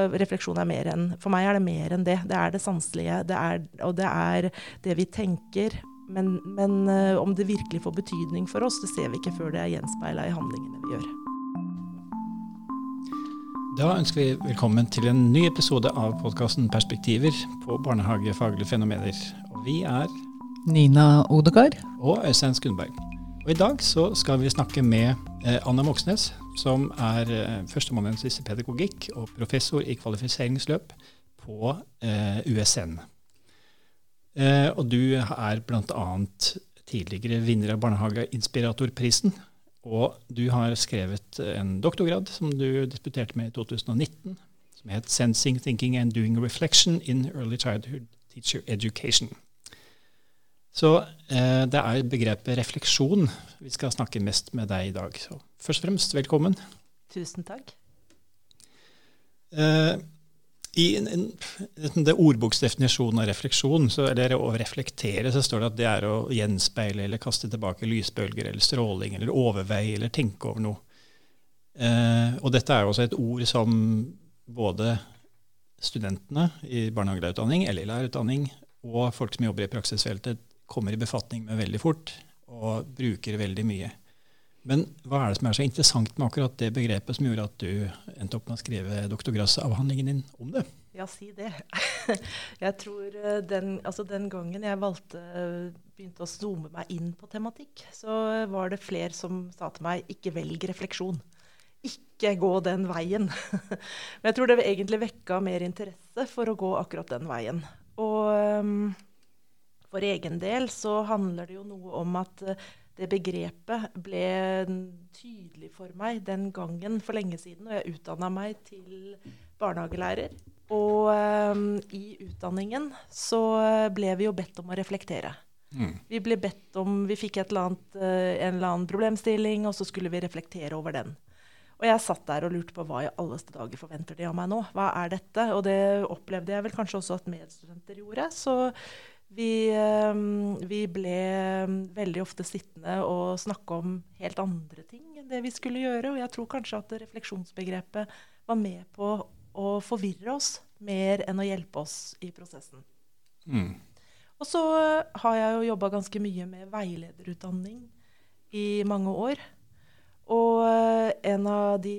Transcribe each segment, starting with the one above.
Og refleksjon er mer enn For meg er det mer enn det. Det er det sanselige, det er, og det er det vi tenker. Men, men uh, om det virkelig får betydning for oss, det ser vi ikke før det er gjenspeila i handlingene vi gjør. Da ønsker vi velkommen til en ny episode av podkasten Perspektiver på barnehagefaglige fenomener. Og vi er Nina Odegard. Og Øystein Skundberg. Og I dag så skal vi snakke med eh, Anna Moxnes, som er eh, førsteamanuensis i pedagogikk og professor i kvalifiseringsløp på eh, USN. Eh, og du er bl.a. tidligere vinner av Barnehageinspiratorprisen. Og du har skrevet en doktorgrad som du disputerte med i 2019, som het 'Sensing, Thinking and Doing Reflection in Early Childhood Teacher Education'. Så eh, det er begrepet refleksjon vi skal snakke mest med deg i dag. Så først og fremst, velkommen. Tusen takk. Eh, I en, en, det ordboksdefinisjonen av refleksjon, så, eller å reflektere, så står det at det er å gjenspeile eller kaste tilbake lysbølger eller stråling eller overveie eller tenke over noe. Eh, og dette er jo også et ord som både studentene i barnehagelærerutdanning eller i lærerutdanning og folk som jobber i praksisfeltet, kommer i befatning med veldig fort og bruker veldig mye. Men hva er det som er så interessant med akkurat det begrepet som gjorde at du endte opp med å skrive doktorgradsavhandlingen din om det? Ja, si det. Jeg tror eh, den, altså den gangen jeg valgte, begynte å zoome meg inn på tematikk, så var det flere som sa til meg ikke velg refleksjon. Ikke gå den veien. Men jeg tror det egentlig vekka mer interesse for å gå akkurat den veien. Og um, for egen del så handler det jo noe om at eh, det begrepet ble tydelig for meg den gangen for lenge siden, og jeg utdanna meg til barnehagelærer. Og um, i utdanningen så ble vi jo bedt om å reflektere. Mm. Vi ble bedt om, vi fikk annet, uh, en eller annen problemstilling, og så skulle vi reflektere over den. Og jeg satt der og lurte på hva i alleste dager forventer de av meg nå? Hva er dette? Og det opplevde jeg vel kanskje også at medstudenter gjorde. Så vi, ehm, vi, ble ehm, veldig ofte sittende og snakke om helt andre ting enn det vi skulle gjøre. Og jeg tror kanskje at refleksjonsbegrepet var med på å forvirre oss mer enn å hjelpe oss i prosessen. Mm. Og så har jeg jo jobba ganske mye med veilederutdanning i mange år. Og eh, en av de,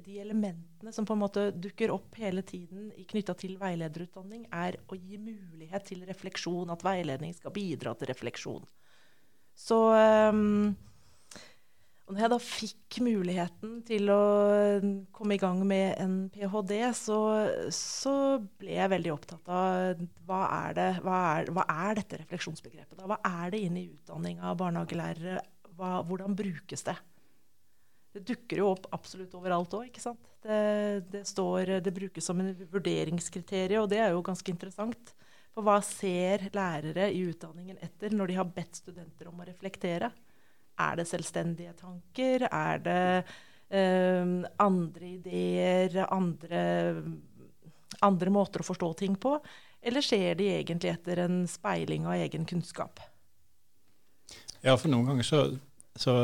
de, elementene som på en måte dukker opp hele tiden knytta til veilederutdanning, er å gi mulighet til refleksjon. At veiledning skal bidra til refleksjon. Så um, når jeg da fikk muligheten til å komme i gang med en ph.d., så, så, ble jeg veldig opptatt av hva er, det, hva er, hva er dette refleksjonsbegrepet? Da? Hva er det inne i utdanninga av barnehagelærere? Hva, hvordan brukes det? Det dukker jo opp absolutt overalt òg, ikke sant. Det, det, står, det brukes som en vurderingskriterium, og det er jo ganske interessant. For hva ser lærere i utdanningen etter når de har bedt studenter om å reflektere? Er det selvstendige tanker? Er det eh, andre ideer? Andre, andre måter å forstå ting på? Eller ser de egentlig etter en speiling av egen kunnskap? Ja, for noen ganger så, så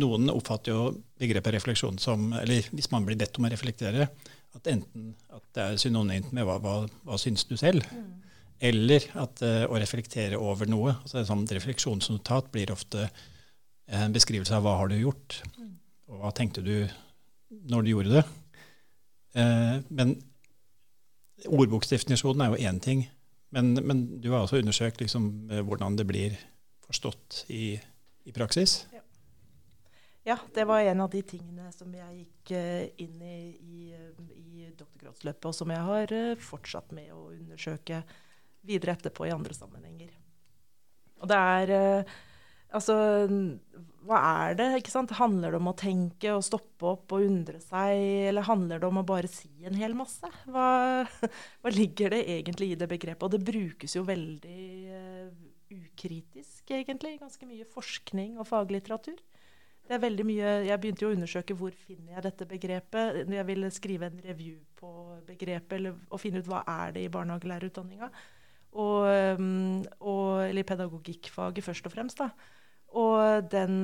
noen oppfatter jo begrepet refleksjon som Eller hvis man blir bedt om å reflektere, at enten at det er synonymt med hva, hva, hva syns du selv, mm. eller at uh, å reflektere over noe. altså Et sånt refleksjonsnotat blir ofte en beskrivelse av hva har du gjort, mm. og hva tenkte du når du gjorde det. Uh, men ordboksdefinisjonen er jo én ting, men, men, du har også undersøkt liksom, eh, hvordan det blir forstått i, i praksis. Ja. Det var en av de tingene som jeg gikk eh, inn i i, i doktorgradsløpet, og som jeg har eh, fortsatt med å undersøke videre etterpå i andre sammenhenger. Og det er eh, Altså, hva er det? ikke sant? Handler det om å tenke og stoppe opp og undre seg, eller handler det om å bare si en hel masse? Hva, hva ligger det egentlig i det begrepet? Og det brukes jo veldig ukritisk, egentlig, ganske mye forskning og faglitteratur. Det er veldig mye, Jeg begynte jo å undersøke hvor finner jeg dette begrepet. Når Jeg ville skrive en review på begrepet eller, og finne ut hva er det i barnehagelærerutdanninga. Og, um, og, eller i pedagogikkfaget først og fremst. da. Og den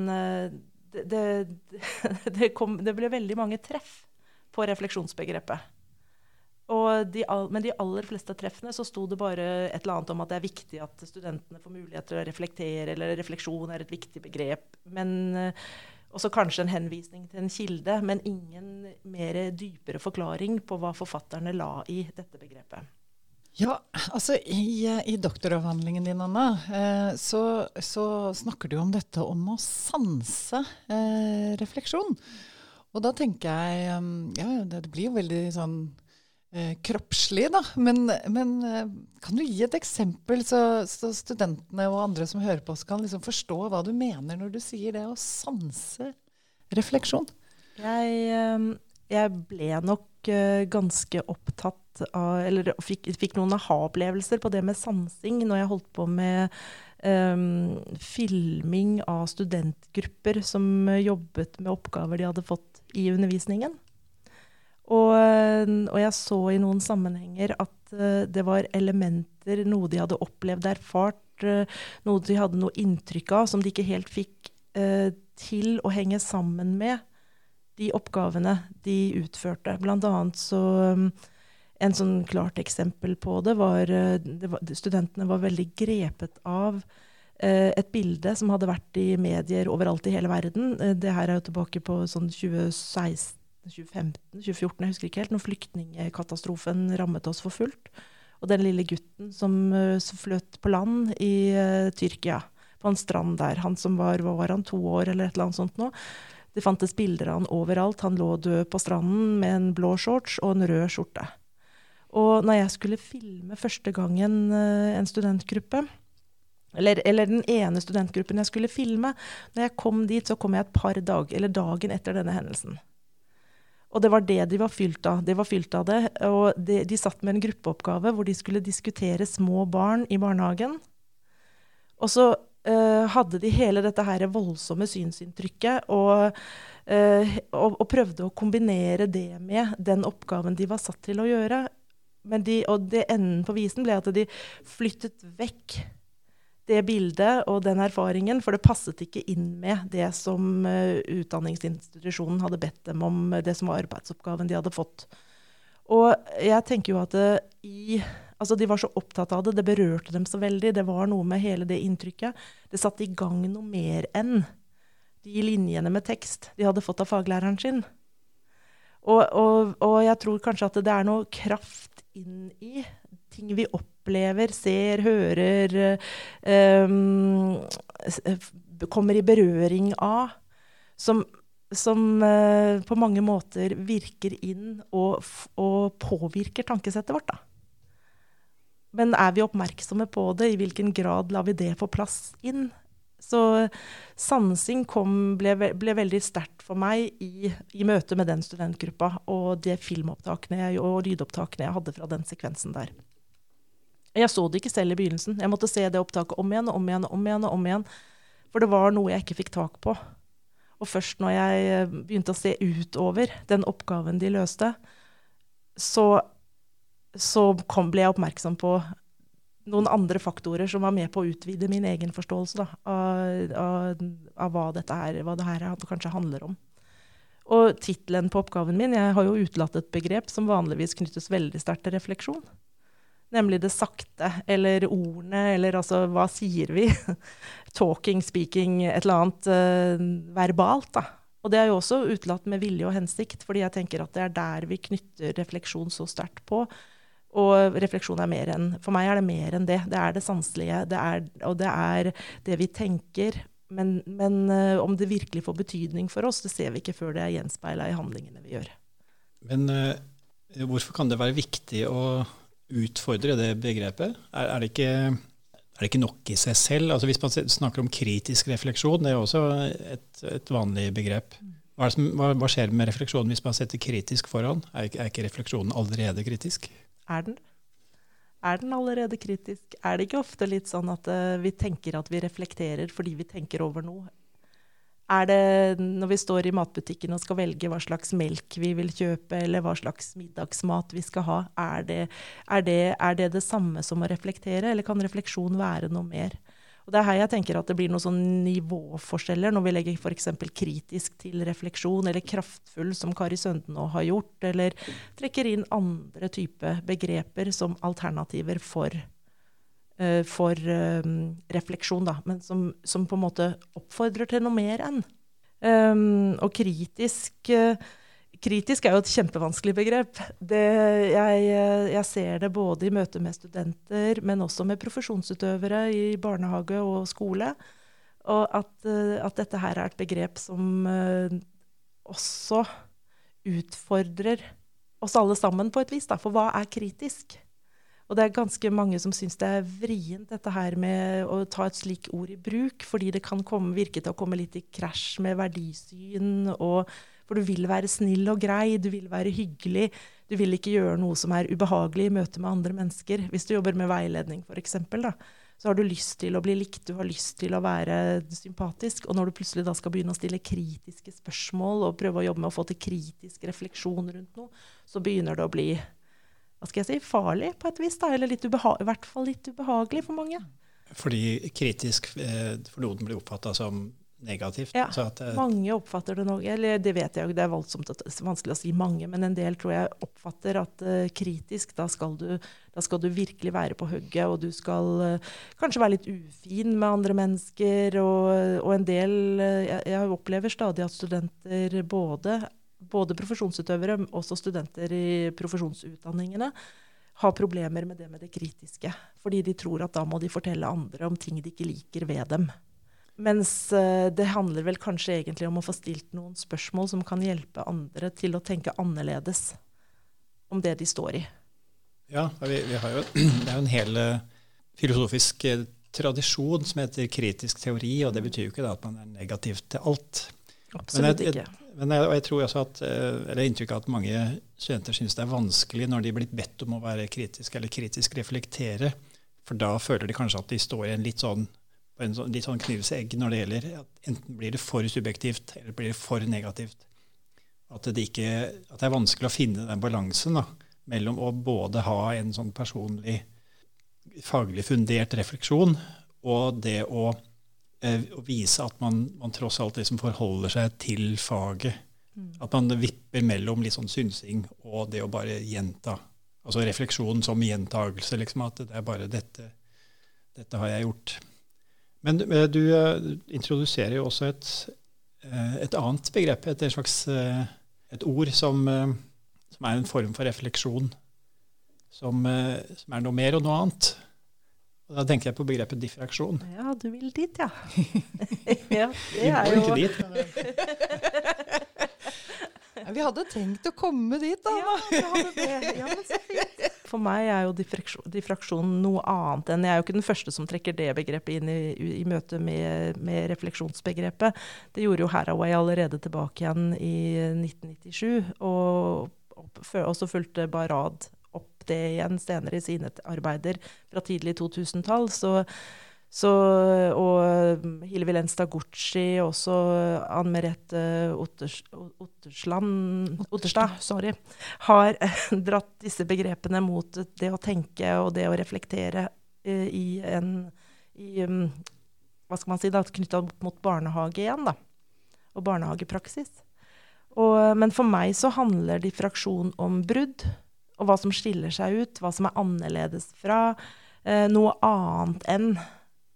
det, det, det, kom, det, ble veldig mange treff på refleksjonsbegrepet. De, men de aller fleste treffene så sto det bare et eller annet om at det er viktig at studentene får mulighet til å reflektere, eller refleksjon er et viktig begrep. Men uh, også kanskje en henvisning til en kilde, men ingen mer dypere forklaring på hva forfatterne la i dette begrepet. Ja, altså i, i doktoravhandlingen din, Anna, eh, så, så, snakker du om dette om å sanse eh, refleksjon. Og da tenker jeg um, Ja, det blir jo veldig sånn eh, kroppslig, da. Men, men eh, kan du gi et eksempel, så, så, studentene og andre som hører på oss, kan liksom forstå hva du mener når du sier det å sanse refleksjon? Jeg, eh, jeg ble nok eh, ganske opptatt av Eller fikk, fikk noen aha-opplevelser på det med sansing når jeg holdt på med um, filming av studentgrupper som jobbet med oppgaver de hadde fått i undervisningen. Og, og, jeg så i noen sammenhenger at uh, det var elementer, noe de hadde opplevd, erfart, uh, noe de hadde noe inntrykk av, som de ikke helt fikk uh, til å henge sammen med de oppgavene de utførte. Blant annet så En sånn klart eksempel på det var, det var Studentene var veldig grepet av et bilde som hadde vært i medier overalt i hele verden. Det her er jo tilbake på sånn 2016 2015, 2014, jeg husker ikke helt, når flyktningkatastrofen rammet oss for fullt. Og den lille gutten som, uh, som fløt på land i uh, Tyrkia, på en strand der. Han som var, hva var han, to år eller et eller annet sånt nå. Det fantes bilder av han overalt. Han lå død på stranden med en blå shorts og en rød skjorte. Og når jeg skulle filme første gangen uh, en studentgruppe, eller, eller, den ene studentgruppen jeg skulle filme. Når jeg kom dit, så kom jeg et par dager, eller dagen etter denne hendelsen. Og det var det de var fylt av. De var fylt av det, og de, de satt med en gruppeoppgave hvor de skulle diskutere små barn i barnehagen. Og så uh, hadde de hele dette her voldsomme synsinntrykket og, uh, og, og, prøvde å kombinere det med den oppgaven de var satt til å gjøre. De, og det enden på visen ble at de flyttet vekk det bildet og den erfaringen, for det passet ikke inn med det som uh, utdanningsinstitusjonen hadde bedt dem om, det som var arbeidsoppgaven de hadde fått. Og jeg tenker jo at det, i, altså de var så opptatt av det, det berørte dem så veldig. Det var noe med hele det inntrykket. Det satte i gang noe mer enn de linjene med tekst de hadde fått av faglæreren sin. Og, og, og jeg tror kanskje at det er noe kraft inn i ting vi opplever ser, hører, um, kommer i berøring av, som, som uh, på mange måter virker inn og, og påvirker tankesettet vårt. Da. Men er vi oppmerksomme på det? I hvilken grad lar vi det få plass inn? Så sansing kom, ble, ble, veldig sterkt for meg i, i, møte med den studentgruppa og de filmopptakene jeg, og lydopptakene jeg hadde fra den sekvensen der. Jeg så det ikke selv i begynnelsen. Jeg måtte se det opptaket om igjen og om igjen. og om igjen og om igjen. For det var noe jeg ikke fikk tak på. Og først når jeg eh, begynte å se utover den oppgaven de løste, så, så kom, ble jeg oppmerksom på noen andre faktorer som var med på å utvide min egen forståelse da, av, av, av, hva dette her, hva det her kanskje handler om. Og tittelen på oppgaven min Jeg har jo utelatt et begrep som vanligvis knyttes veldig sterkt til refleksjon nemlig det sakte, eller ordene, eller altså hva sier vi? Talking, speaking, et eller annet uh, verbalt, da. Og det er jo også utelatt med vilje og hensikt, fordi jeg tenker at det er der vi knytter refleksjon så sterkt på. Og refleksjon er mer enn For meg er det mer enn det. Det er det sanselige, det er, og det er det vi tenker. Men, men uh, om det virkelig får betydning for oss, det ser vi ikke før det er gjenspeila i handlingene vi gjør. Men uh, hvorfor kan det være viktig å utfordre det begrepet? Er, er, det ikke, er, det ikke, nok i seg selv? Altså Hvis man snakker om kritisk refleksjon, det er også et, et vanlig begrep. Hva, som, hva, hva, skjer med refleksjonen hvis man setter kritisk foran? Er, er ikke refleksjonen allerede kritisk? Er den? Er den allerede kritisk? Er det ikke ofte litt sånn at uh, vi tenker at vi reflekterer fordi vi tenker over noe, er det når vi står i matbutikken og skal velge hva slags melk vi vil kjøpe, eller hva slags middagsmat vi skal ha, er det er det, er det, det samme som å reflektere, eller kan refleksjon være noe mer? Og Det er her jeg tenker at det blir noen sånn nivåforskjeller når vi legger f.eks. kritisk til refleksjon, eller kraftfull, som Kari Sønden nå har gjort, eller trekker inn andre typer begreper som alternativer for, uh, for uh, refleksjon, da, men som, som, på en måte oppfordrer til noe mer enn. Um, og kritisk Kritisk er jo et kjempevanskelig begrep. Det, jeg, jeg, ser det både i møte med studenter, men også med profesjonsutøvere i barnehage og skole. Og at, eh, at dette her er et begrep som også utfordrer oss alle sammen på et vis. Da. For hva er kritisk? Og det er ganske mange som syns det er vrient dette her med å ta et slikt ord i bruk, fordi det kan komme, virke til å komme litt i krasj med verdisyn og for du vil være snill og grei, du vil være hyggelig. Du vil ikke gjøre noe som er ubehagelig i møte med andre mennesker. Hvis du jobber med veiledning, f.eks., så har du lyst til å bli likt, du har lyst til å være sympatisk. Og når du plutselig da skal begynne å stille kritiske spørsmål og prøve å jobbe med å få til kritisk refleksjon rundt noe, så begynner det å bli hva skal jeg si, farlig på et vis, da, eller i hvert fall litt ubehagelig for mange. Fordi kritisk eh, for noen blir oppfatta som negativt. Ja, at, eh, mange oppfatter det nok, eller det vet jeg jo, det er voldsomt vanskelig å si mange, men en del tror jeg oppfatter at eh, kritisk, da skal, du, da skal, du, virkelig være på hugget, og du skal uh, kanskje være litt ufin med andre mennesker, og, og en del jeg, jeg, opplever stadig at studenter, både, både profesjonsutøvere, også studenter i profesjonsutdanningene, har problemer med det med det kritiske. Fordi de tror at da må de fortelle andre om ting de ikke liker ved dem. Mens eh, det handler vel kanskje egentlig om å få stilt noen spørsmål som kan hjelpe andre til å tenke annerledes om det de står i. Ja, vi, vi har jo, det er jo en hel eh, filosofisk eh, tradisjon som heter kritisk teori, og det betyr jo ikke at man er negativ til alt. Absolutt men jeg, ikke. Men jeg, og jeg tror også at, eller inntrykk av at mange studenter syns det er vanskelig når de blir bedt om å være kritisk eller kritisk reflektere, for da føler de kanskje at de står i en litt sånn en sånn, litt sånn knivsegg når det gjelder at enten blir det for subjektivt eller blir det for negativt. At det, ikke, at det er vanskelig å finne den balansen da, mellom å både ha en sånn personlig, faglig fundert refleksjon og det å, eh, å vise at man, man, tross alt liksom forholder seg til faget. Mm. At man vipper mellom litt sånn synsing og det å bare gjenta. Altså refleksjon som gjentagelse. Liksom, at det er bare dette, dette har jeg gjort. Men du, du uh, introduserer jo også et, et, annet begrep, et, slags uh, et ord som, som, er en form for refleksjon, som, som, er noe mer og noe annet. Og da tenker jeg på begrepet diffraksjon. Ja, du vil dit, ja. ja det er jo ikke dit, men, Vi hadde tenkt å komme dit, da. Ja, vi hadde det. Ja, men så fint. For meg er jo diffraksjon, diffraksjon, noe annet enn Jeg er jo ikke den første som trekker det begrepet inn i, i møte med, med, refleksjonsbegrepet. Det gjorde jo Haraway allerede tilbake igjen i 1997. Og, og så fulgte Barad opp det igjen senere i sine arbeider fra tidlig 2000-tall. Så så, og Hillevi Lenstad Gucci, også Ann Merete Otters, Ottersland, Otterstad sorry, har dratt disse begrepene mot det å tenke og det å reflektere uh, i en i, um, Hva skal man si, da, knytta mot barnehage igjen, da. Og barnehagepraksis. Og, men for meg så handler diffraksjon om brudd, og hva som skiller seg ut, hva som er annerledes fra Eh, noe annet enn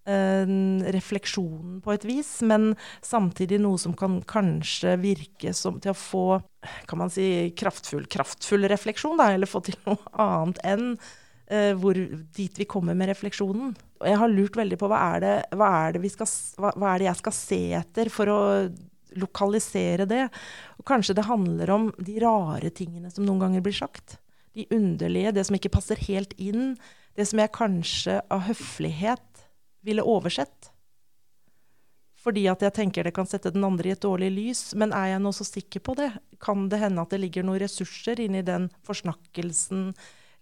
refleksjonen på et vis, men samtidig noe som kan kanskje virke som til å få kan man si, kraftfull, kraftfull refleksjon, da, eller få til noe annet enn eh, hvor, dit vi kommer med refleksjonen. Og jeg har lurt veldig på hva er det, hva er det, skal, hva, hva er det jeg skal se etter for å lokalisere det. Og kanskje det handler om de rare tingene som noen ganger blir sagt. De underlige, det som ikke passer helt inn. Det som jeg kanskje av høflighet ville oversett. Fordi at jeg tenker det kan sette den andre i et dårlig lys. Men er jeg nå så sikker på det? Kan det hende at det ligger noen ressurser inni den forsnakkelsen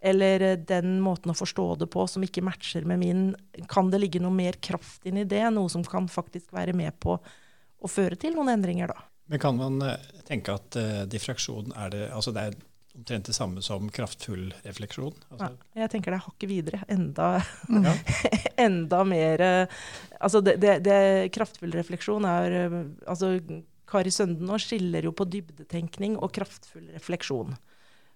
eller eh, den måten å forstå det på som ikke matcher med min? Kan det ligge noe mer kraft inni det? Noe som kan faktisk være med på å føre til noen endringer, da? Men kan man eh, tenke at uh, diffraksjon er det Altså det er omtrent det samme som kraftfull refleksjon? Altså, ja, jeg tenker det er hakket videre. Enda, ja. enda mer eh, Altså, det, det, det kraftfull refleksjon er eh, altså, Kari Sønden nå skiller jo på dybdetenkning og kraftfull refleksjon.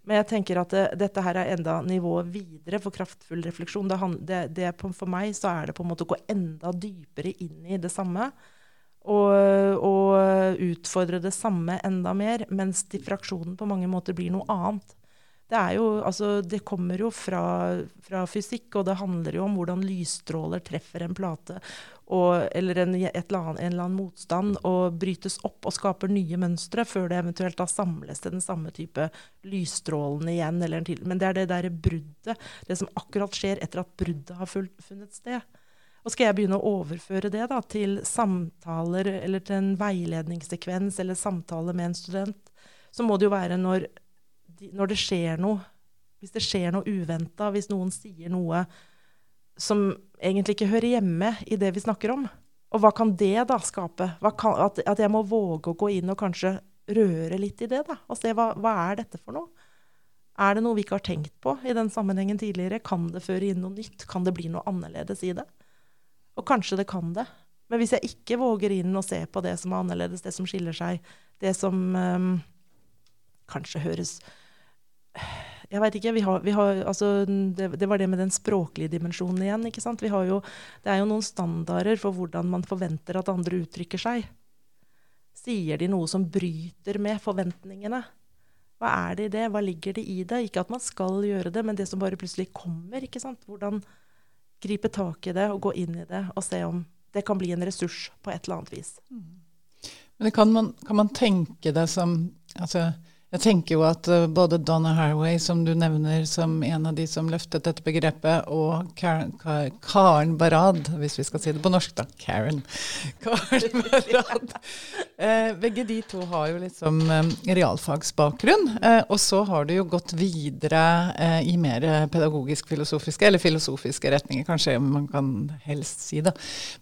Men jeg tenker at det, dette her er enda nivået videre for kraftfull refleksjon. Det, det, for meg så er det på en måte å gå enda dypere inn i det samme og, og utfordre det samme enda mer, mens diffraksjonen på mange måter blir noe annet. Det, jo, altså, det kommer jo fra, fra, fysikk, og det handler jo om hvordan lysstråler treffer en plate og, eller en, annet, en, eller annen motstand og brytes opp og skaper nye mønstre, før det eventuelt da samles til den samme type lysstrålene igjen. Men det er det derre bruddet, det som akkurat skjer etter at bruddet har funnet sted. Og skal jeg begynne å overføre det da, til samtaler eller til en veiledningssekvens eller samtale med en student, så må det jo være når, når det skjer noe. Hvis det skjer noe uventa, hvis noen sier noe som egentlig ikke hører hjemme i det vi snakker om. Og hva kan det da skape? Kan, at, at, jeg må våge å gå inn og kanskje røre litt i det, da. Og se hva, hva er dette for noe? Er det noe vi ikke har tenkt på i den sammenhengen tidligere? Kan det føre inn noe nytt? Kan det bli noe annerledes i det? Og kanskje det kan det. Men hvis jeg ikke våger inn og se på det som er annerledes, det som skiller seg, det som um, kanskje høres Jeg veit ikke. Vi har, vi har, altså, det, det, var det med den språklige dimensjonen igjen. ikke sant? Jo, det er jo noen standarder for hvordan man forventer at andre uttrykker seg. Sier de noe som bryter med forventningene? Hva er det i det? Hva ligger det i det? Ikke at man skal gjøre det, men det som bare plutselig kommer. ikke sant? Hvordan gripe tak i det og gå inn i det og se om det kan bli en ressurs på et eller annet vis. Mm. Men kan man, kan man tenke det som altså, jeg tenker jo at uh, både Donna Haraway, som du nevner som en av de som løftet dette begrepet, og Karen, Karen Barad, hvis vi skal si det på norsk, da. Karen. Karen Barad. Eh, begge de to har jo liksom eh, realfagsbakgrunn. Eh, og så har du jo gått videre i mer pedagogisk-filosofiske, eller filosofiske retninger, kanskje man kan helst si det.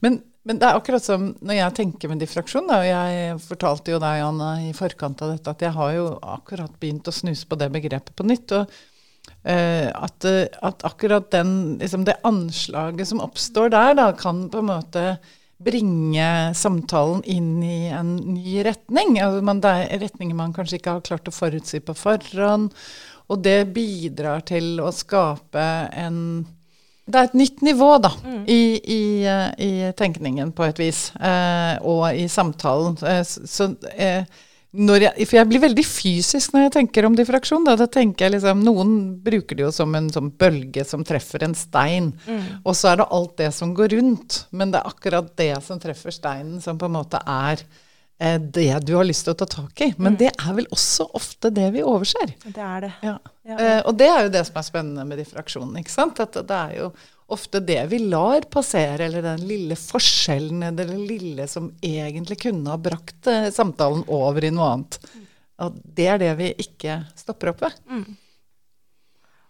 Men men det er akkurat som når jeg tenker med diffraksjon, og jeg fortalte jo deg, Anna, i forkant av dette, at jeg har jo akkurat begynt å snuse på det begrepet på nytt. og uh, at, at, akkurat den, liksom det anslaget som oppstår der, da, kan på en måte bringe samtalen inn i en ny retning. Altså man, det er retninger man kanskje ikke har klart å forutsi på forhånd. Og det bidrar til å skape en det er et nytt nivå da, mm. i, i, eh, i, tenkningen på et vis, eh, og i samtalen. Eh, så, eh, jeg, for jeg blir veldig fysisk når jeg tenker om diffraksjon. Da, da tenker jeg liksom, Noen bruker det jo som en som bølge som treffer en stein. Mm. Og så er det alt det som går rundt. Men det er akkurat det som treffer steinen, som på en måte er det du har lyst til å ta tak i. Men mm. det er vel også ofte det vi overser. Det er det. Ja. Ja. Eh, og det er jo det som er spennende med diffraksjonen. ikke sant? At det er jo ofte det vi lar passere, eller den lille forskjellen, eller det lille som egentlig kunne ha brakt eh, samtalen over i noe annet. Og det er det vi ikke stopper opp ved. Mm.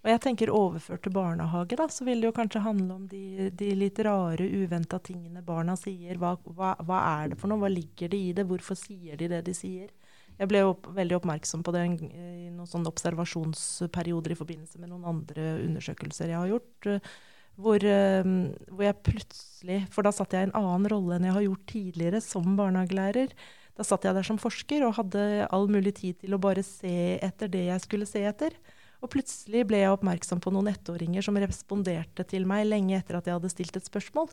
Og jeg tenker Overført til barnehage da, så vil det jo kanskje handle om de, de litt rare, uventa tingene barna sier. Hva, hva, hva, er det for noe? Hva ligger det i det? Hvorfor sier de det de sier? Jeg ble opp, veldig oppmerksom på det i noen sånne observasjonsperioder i forbindelse med noen andre undersøkelser jeg har gjort. Eh, hvor, eh, hvor, jeg plutselig For da satt jeg i en annen rolle enn jeg har gjort tidligere som barnehagelærer. Da satt jeg der som forsker og hadde all mulig tid til å bare se etter det jeg skulle se etter. Og plutselig ble jeg oppmerksom på noen ettåringer som responderte til meg lenge etter at jeg hadde stilt et spørsmål.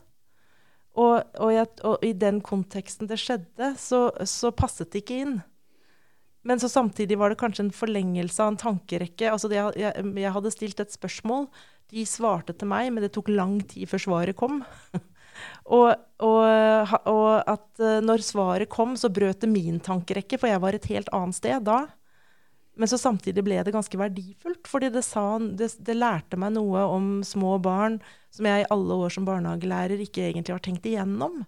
Og, og, jeg, og i den konteksten det skjedde, så, så passet det ikke inn. Men så samtidig var det kanskje en forlengelse av en tankerekke. Altså det, jeg, jeg, hadde stilt et spørsmål. De svarte til meg, men det tok lang tid før svaret kom. og, og, og, at eh, når svaret kom, så brøt det min tankerekke, for jeg var et helt annet sted da. Men så samtidig ble det ganske verdifullt, fordi det, sa, det, det lærte meg noe om små barn som jeg i alle år som barnehagelærer ikke egentlig har tenkt igjennom.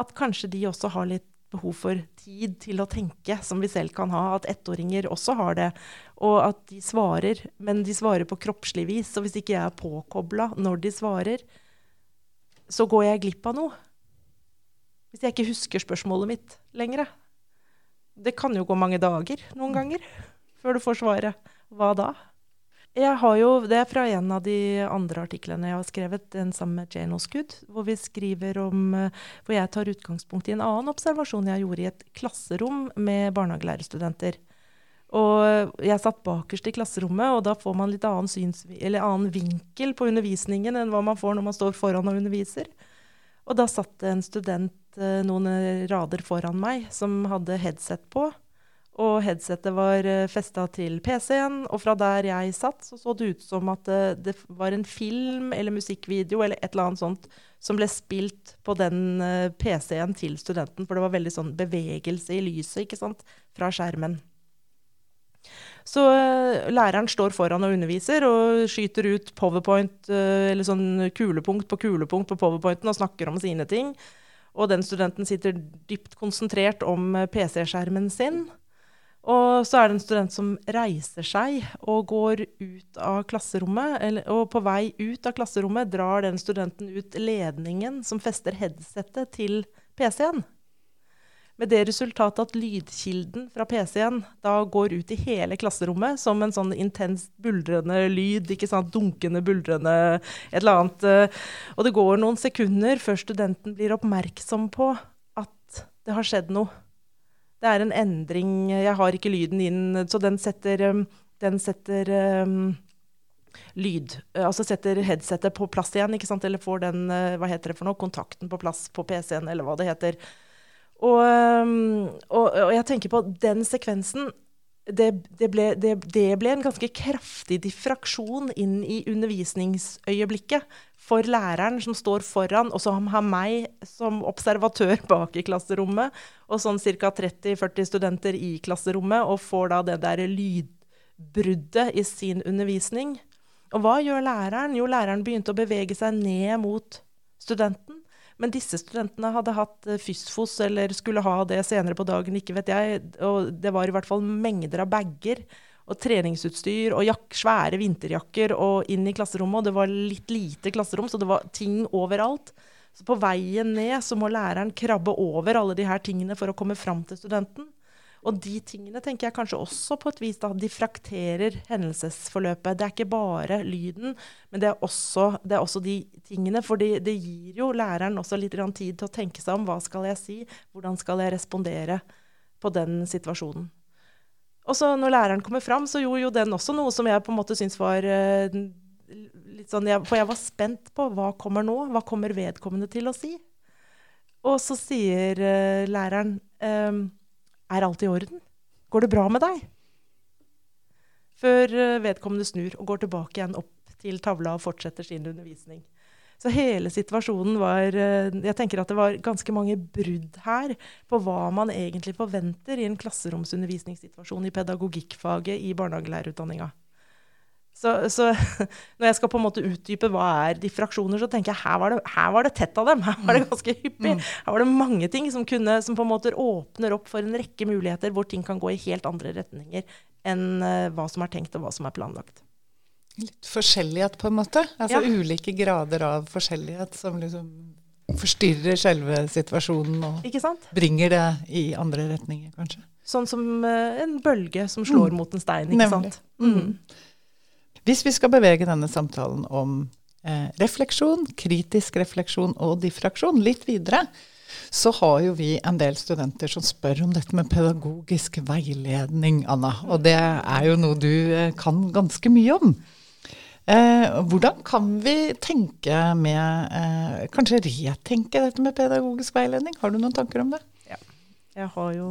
At kanskje de også har litt behov for tid til å tenke, som vi selv kan ha. At ettåringer også har det. Og at de svarer, men de svarer på kroppslig vis. Så hvis ikke jeg er påkobla når de svarer, så går jeg glipp av noe. Hvis jeg ikke husker spørsmålet mitt lenger. Det kan jo gå mange dager noen ganger før du får svaret. Hva da? Jeg har jo, Det er fra en av de andre artiklene jeg har skrevet, den sammen med Jane Osgood, hvor vi skriver om Hvor jeg tar utgangspunkt i en annen observasjon jeg gjorde i et klasserom med barnehagelærerstudenter. Og jeg satt bakerst i klasserommet, og da får man litt annen, syns, annen vinkel på undervisningen enn hva man får når man står foran og underviser. Og da satt det en student eh, noen rader foran meg som hadde headset på. Og headsetet var eh, festa til PC-en, og fra der jeg satt, så så det ut som at uh, det var en film eller musikkvideo eller et eller annet sånt som ble spilt på den PC-en til studenten. For det var veldig sånn bevegelse i lyset ikke sant, fra skjermen. Så læreren står foran og underviser og skyter ut powerpoint, eller sånn kulepunkt på kulepunkt på powerpointen og snakker om sine ting. Og den studenten sitter dypt konsentrert om uh, PC-skjermen sin. Og så er det en student som reiser seg og går ut av klasserommet. Eller, og på vei ut av klasserommet drar den studenten ut ledningen som fester headsetet til PC-en. Med det resultatet at lydkilden fra PC-en da går ut i hele klasserommet som en sånn intenst buldrende lyd. ikke sant, Dunkende, buldrende et eller annet. Eh, og det går noen sekunder før studenten blir oppmerksom på at det har skjedd noe. Det er en endring. Jeg har ikke lyden inn, så den setter, eh, den setter um, lyd Altså setter headsetet på plass igjen, ikke sant? eller får den hva heter det for noe, kontakten på plass på PC-en, eller hva det heter. Og, og, og, jeg tenker på den sekvensen det, det, ble, det, det, ble, en ganske kraftig diffraksjon inn i undervisningsøyeblikket for læreren som står foran, og som har meg som observatør bak i klasserommet, og sånn ca. 30-40 studenter i klasserommet, og får da det der lydbruddet i sin undervisning. Og hva gjør læreren? Jo, læreren begynte å bevege seg ned mot studenten. Men disse studentene hadde hatt eh, fysfos eller skulle ha det senere på dagen, ikke vet jeg. Og det var i hvert fall mengder av bager og treningsutstyr og jak svære vinterjakker og inn i klasserommet. Og det var litt lite klasserom, så det var ting overalt. Så på veien ned så må læreren krabbe over alle de her tingene for å komme fram til studenten. Og de tingene tenker jeg kanskje også på et vis da diffrakterer hendelsesforløpet. Det er ikke bare lyden, men det er også, det er også de tingene. For det, gir jo læreren også litt tid til å tenke seg om hva skal jeg si, hvordan skal jeg respondere på den situasjonen. Og så når læreren kommer fram, så gjorde jo den også noe som jeg på en måte syns var uh, litt sånn For jeg var spent på hva kommer nå? Hva kommer vedkommende til å si? Og så sier uh, læreren um, er alt i orden? Går det bra med deg? Før eh, vedkommende snur og går tilbake igjen opp til tavla og fortsetter sin undervisning. Så hele situasjonen var eh, Jeg tenker at det var ganske mange brudd her på hva man egentlig forventer i en klasseromsundervisningssituasjon i pedagogikkfaget i barnehagelærerutdanninga. Så, så, når jeg skal på en måte utdype hva er diffraksjoner, så tenker jeg her var det, her var det tett av dem. Her var det mm. ganske hyppig. Mm. Her var det mange ting som, kunne, som, på en måte åpner opp for en rekke muligheter hvor ting kan gå i helt andre retninger enn uh, hva som er tenkt og hva som er planlagt. Litt forskjellighet, på en måte? Altså ja. ulike grader av forskjellighet som liksom forstyrrer selve situasjonen og bringer det i andre retninger, kanskje? Sånn som uh, en bølge som slår mm. mot en stein, ikke Nemlig. sant? Mm. Hvis vi skal bevege denne samtalen om eh, refleksjon, kritisk refleksjon og diffraksjon litt videre, så har jo vi en del studenter som spør om dette med pedagogisk veiledning, Anna. Og det er jo noe du eh, kan ganske mye om. Eh, hvordan kan vi tenke med eh, Kanskje retenke dette med pedagogisk veiledning? Har du noen tanker om det? Ja. Jeg har jo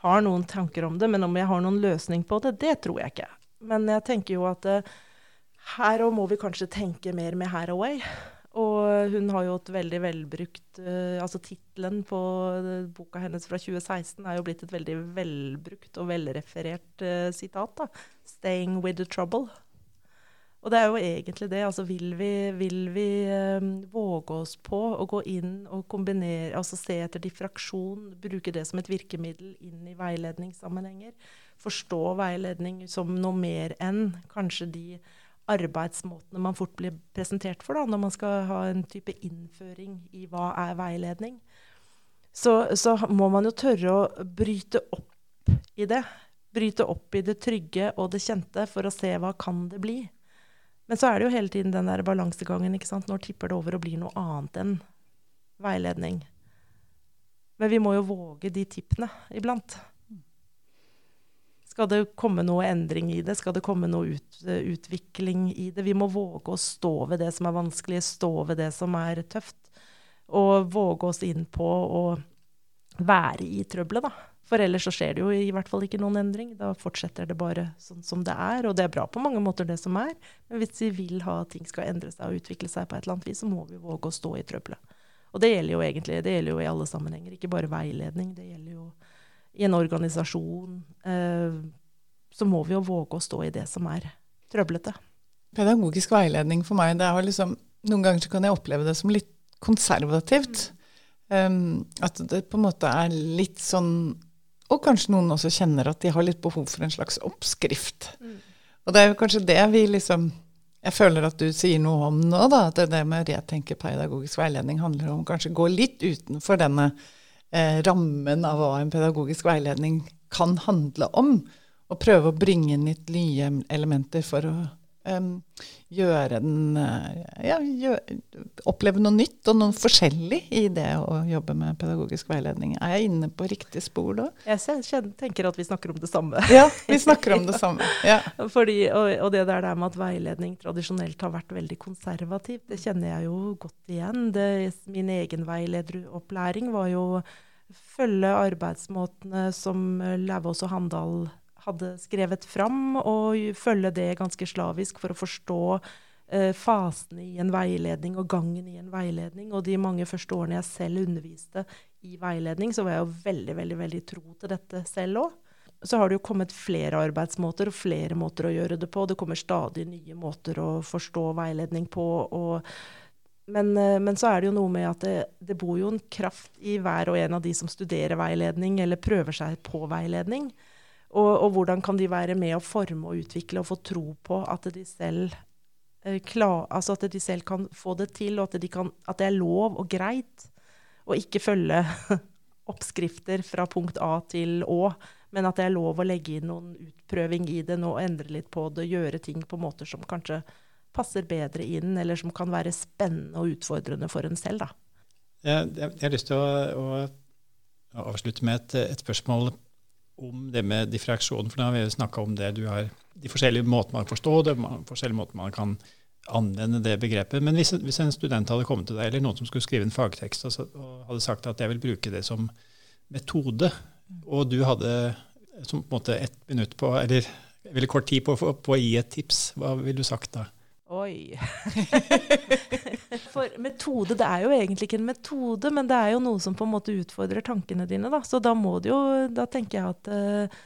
har noen tanker om det, men om jeg har noen løsning på det, det tror jeg ikke. Men jeg tenker jo at uh, her òg må vi kanskje tenke mer med Haraway. Og hun har jo et veldig velbrukt uh, Altså tittelen på uh, boka hennes fra 2016 er jo blitt et veldig velbrukt og velreferert sitat. da. 'Staying with the trouble'. Og det er jo egentlig det. altså Vil vi, vil vi um, våge oss på å gå inn og kombinere, altså se etter diffraksjon, bruke det som et virkemiddel inn i veiledningssammenhenger? Forstå veiledning som noe mer enn kanskje de arbeidsmåtene man fort blir presentert for da, når man skal ha en type innføring i hva er veiledning. Så, så må man jo tørre å bryte opp i det. Bryte opp i det trygge og det kjente for å se hva kan det bli. Men så er det jo hele tiden den der balansegangen. ikke sant? Når tipper det over og blir noe annet enn veiledning? Men vi må jo våge de tippene iblant. Skal det komme noe endring i det? Skal det komme noe ut, utvikling i det? Vi må våge å stå ved det som er vanskelig, stå ved det som er tøft. Og våge oss inn på å være i trøbbelet, da. For ellers så skjer det jo i hvert fall ikke noen endring. Da fortsetter det bare sånn som det er. Og det er bra på mange måter, det som er. Men hvis vi vil ha at ting skal endre seg og utvikle seg på et eller annet vis, så må vi våge å stå i trøbbelet. Og det gjelder jo egentlig det gjelder jo i alle sammenhenger, ikke bare veiledning. Det gjelder jo i en organisasjon. Eh, så må vi jo våge å stå i det som er trøblete. Pedagogisk veiledning for meg, det er liksom Noen ganger så kan jeg oppleve det som litt konservativt. Um, at det på en måte er litt sånn Og kanskje noen også kjenner at de har litt behov for en slags oppskrift. Mm. Og det er jo kanskje det vi liksom Jeg føler at du sier noe om nå, da. At det med å retenke pedagogisk veiledning handler om kanskje gå litt utenfor denne eh, rammen av hva en pedagogisk veiledning kan handle om og prøve å bringe inn litt nye elementer for å um, gjøre den uh, ja, gjør, oppleve noe nytt og noe forskjellig i det å jobbe med pedagogisk veiledning. Er jeg inne på riktig spor da? Jeg tenker at vi snakker om det samme. Ja, vi snakker om det samme. Ja. Fordi, og, og, det der med at veiledning tradisjonelt har vært veldig konservativ, det kjenner jeg jo godt igjen. Det, min egen veilederopplæring var jo følge arbeidsmåtene som Lauvås og Handal hadde skrevet fram, og følge det ganske slavisk for å forstå eh, fasene i en veiledning og gangen i en veiledning. Og de mange første årene jeg selv underviste i veiledning, så var jeg jo veldig, veldig, veldig tro til dette selv òg. Så har det jo kommet flere arbeidsmåter og flere måter å gjøre det på. Det kommer stadig nye måter å forstå veiledning på. Men, eh, men, så er det jo noe med at det, det, bor jo en kraft i hver og en av de som studerer veiledning eller prøver seg på veiledning. Og, og, hvordan kan de være med å forme og utvikle og få tro på at de selv, eh, klar, altså at de selv kan få det til, og at, de kan, at, det er lov og greit å ikke følge oppskrifter fra punkt A til Å, men at det er lov å legge inn noen utprøving i det, og endre litt på det, gjøre ting på måter som kanskje passer bedre inn, eller som kan være spennende og utfordrende for en selv. Da. Jeg, jeg, jeg har lyst til å, å, avslutte med et, et spørsmål om det med diffraksjon. For da har vi snakka om det. Du har de forskjellige måtene man kan forstå det, forskjellige måter man kan anvende det begrepet. Men hvis, hvis, en student hadde kommet til deg, eller noen som skulle skrive en fagtekst, og, og hadde sagt at jeg vil bruke det som metode, og du hadde som på en måte ett minutt på, eller veldig kort tid på å gi et tips, hva ville du sagt da? Oi. For metode, det er jo egentlig ikke en metode, men det er jo noe som på en måte utfordrer tankene dine. Da. Så da må det jo Da tenker jeg at uh,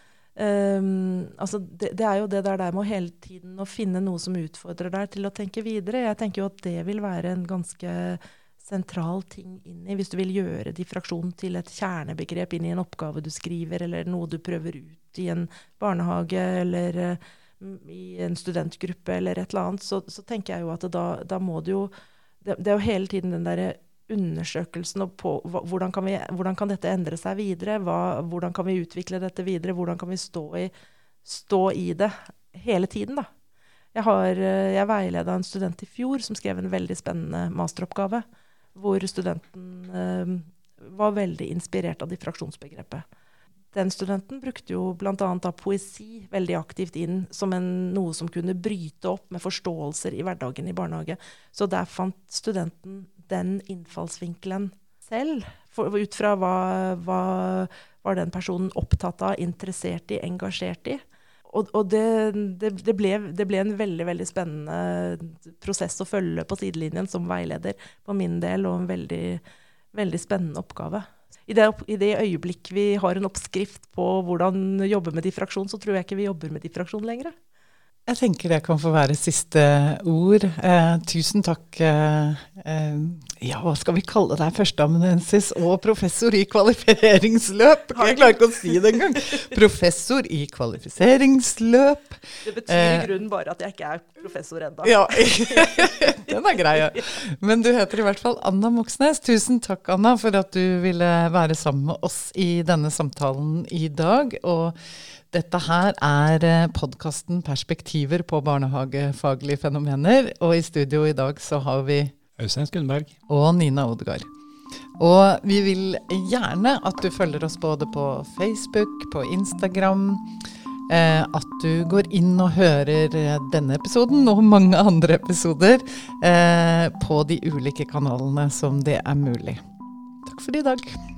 um, altså det, det, er jo det der, der med å hele tiden å finne noe som utfordrer deg til å tenke videre. Jeg tenker jo at det vil være en ganske sentral ting inn i hvis du vil gjøre diffraksjon til et kjernebegrep inn i en oppgave du skriver, eller noe du prøver ut i en barnehage, eller uh, i en studentgruppe eller et eller annet, så, så tenker jeg jo at da, da, må det jo det, det, er jo hele tiden den derre undersøkelsen og på hvordan, kan vi, hvordan, kan dette endre seg videre? Hva, hvordan kan vi utvikle dette videre? Hvordan kan vi stå i, stå i det hele tiden, da? Jeg, har, jeg veileda en student i fjor som skrev en veldig spennende masteroppgave, hvor studenten eh, var veldig inspirert av diffraksjonsbegrepet den studenten brukte jo bl.a. poesi veldig aktivt inn som en, noe som kunne bryte opp med forståelser i hverdagen i barnehage. Så der fant studenten den innfallsvinkelen selv. For, ut fra hva, hva var den personen opptatt av, interessert i, engasjert i. Og, og det, det, det, ble, det, ble, en veldig veldig spennende prosess å følge på sidelinjen som veileder på min del, og en veldig, veldig spennende oppgave i det, i det, øyeblikk vi har en oppskrift på hvordan jobbe med diffraksjon, så tror jeg ikke vi jobber med diffraksjon lenger. Jeg tenker det kan få være siste ord. Eh, tusen takk. Eh, eh, ja, hva skal vi kalle deg? Førsteamanuensis og professor i kvalifiseringsløp. Jeg klarer ikke å si det engang. Professor i kvalifiseringsløp. Det betyr i eh, grunnen bare at jeg ikke er professor ennå. Ja, den er grei. Ja. Men du heter i hvert fall Anna Moxnes. Tusen takk, Anna, for at du ville være sammen med oss i denne samtalen i dag. og Dette her er podkasten 'Perspektiver på barnehagefaglige fenomener'. Og i studio i dag så har vi Øystein Skundberg. Og Nina Odegaard. Og vi vil gjerne at du følger oss både på Facebook, på Instagram. Eh, at du går inn og hører denne episoden og mange andre episoder eh, på de ulike kanalene som det er mulig. Takk for i dag.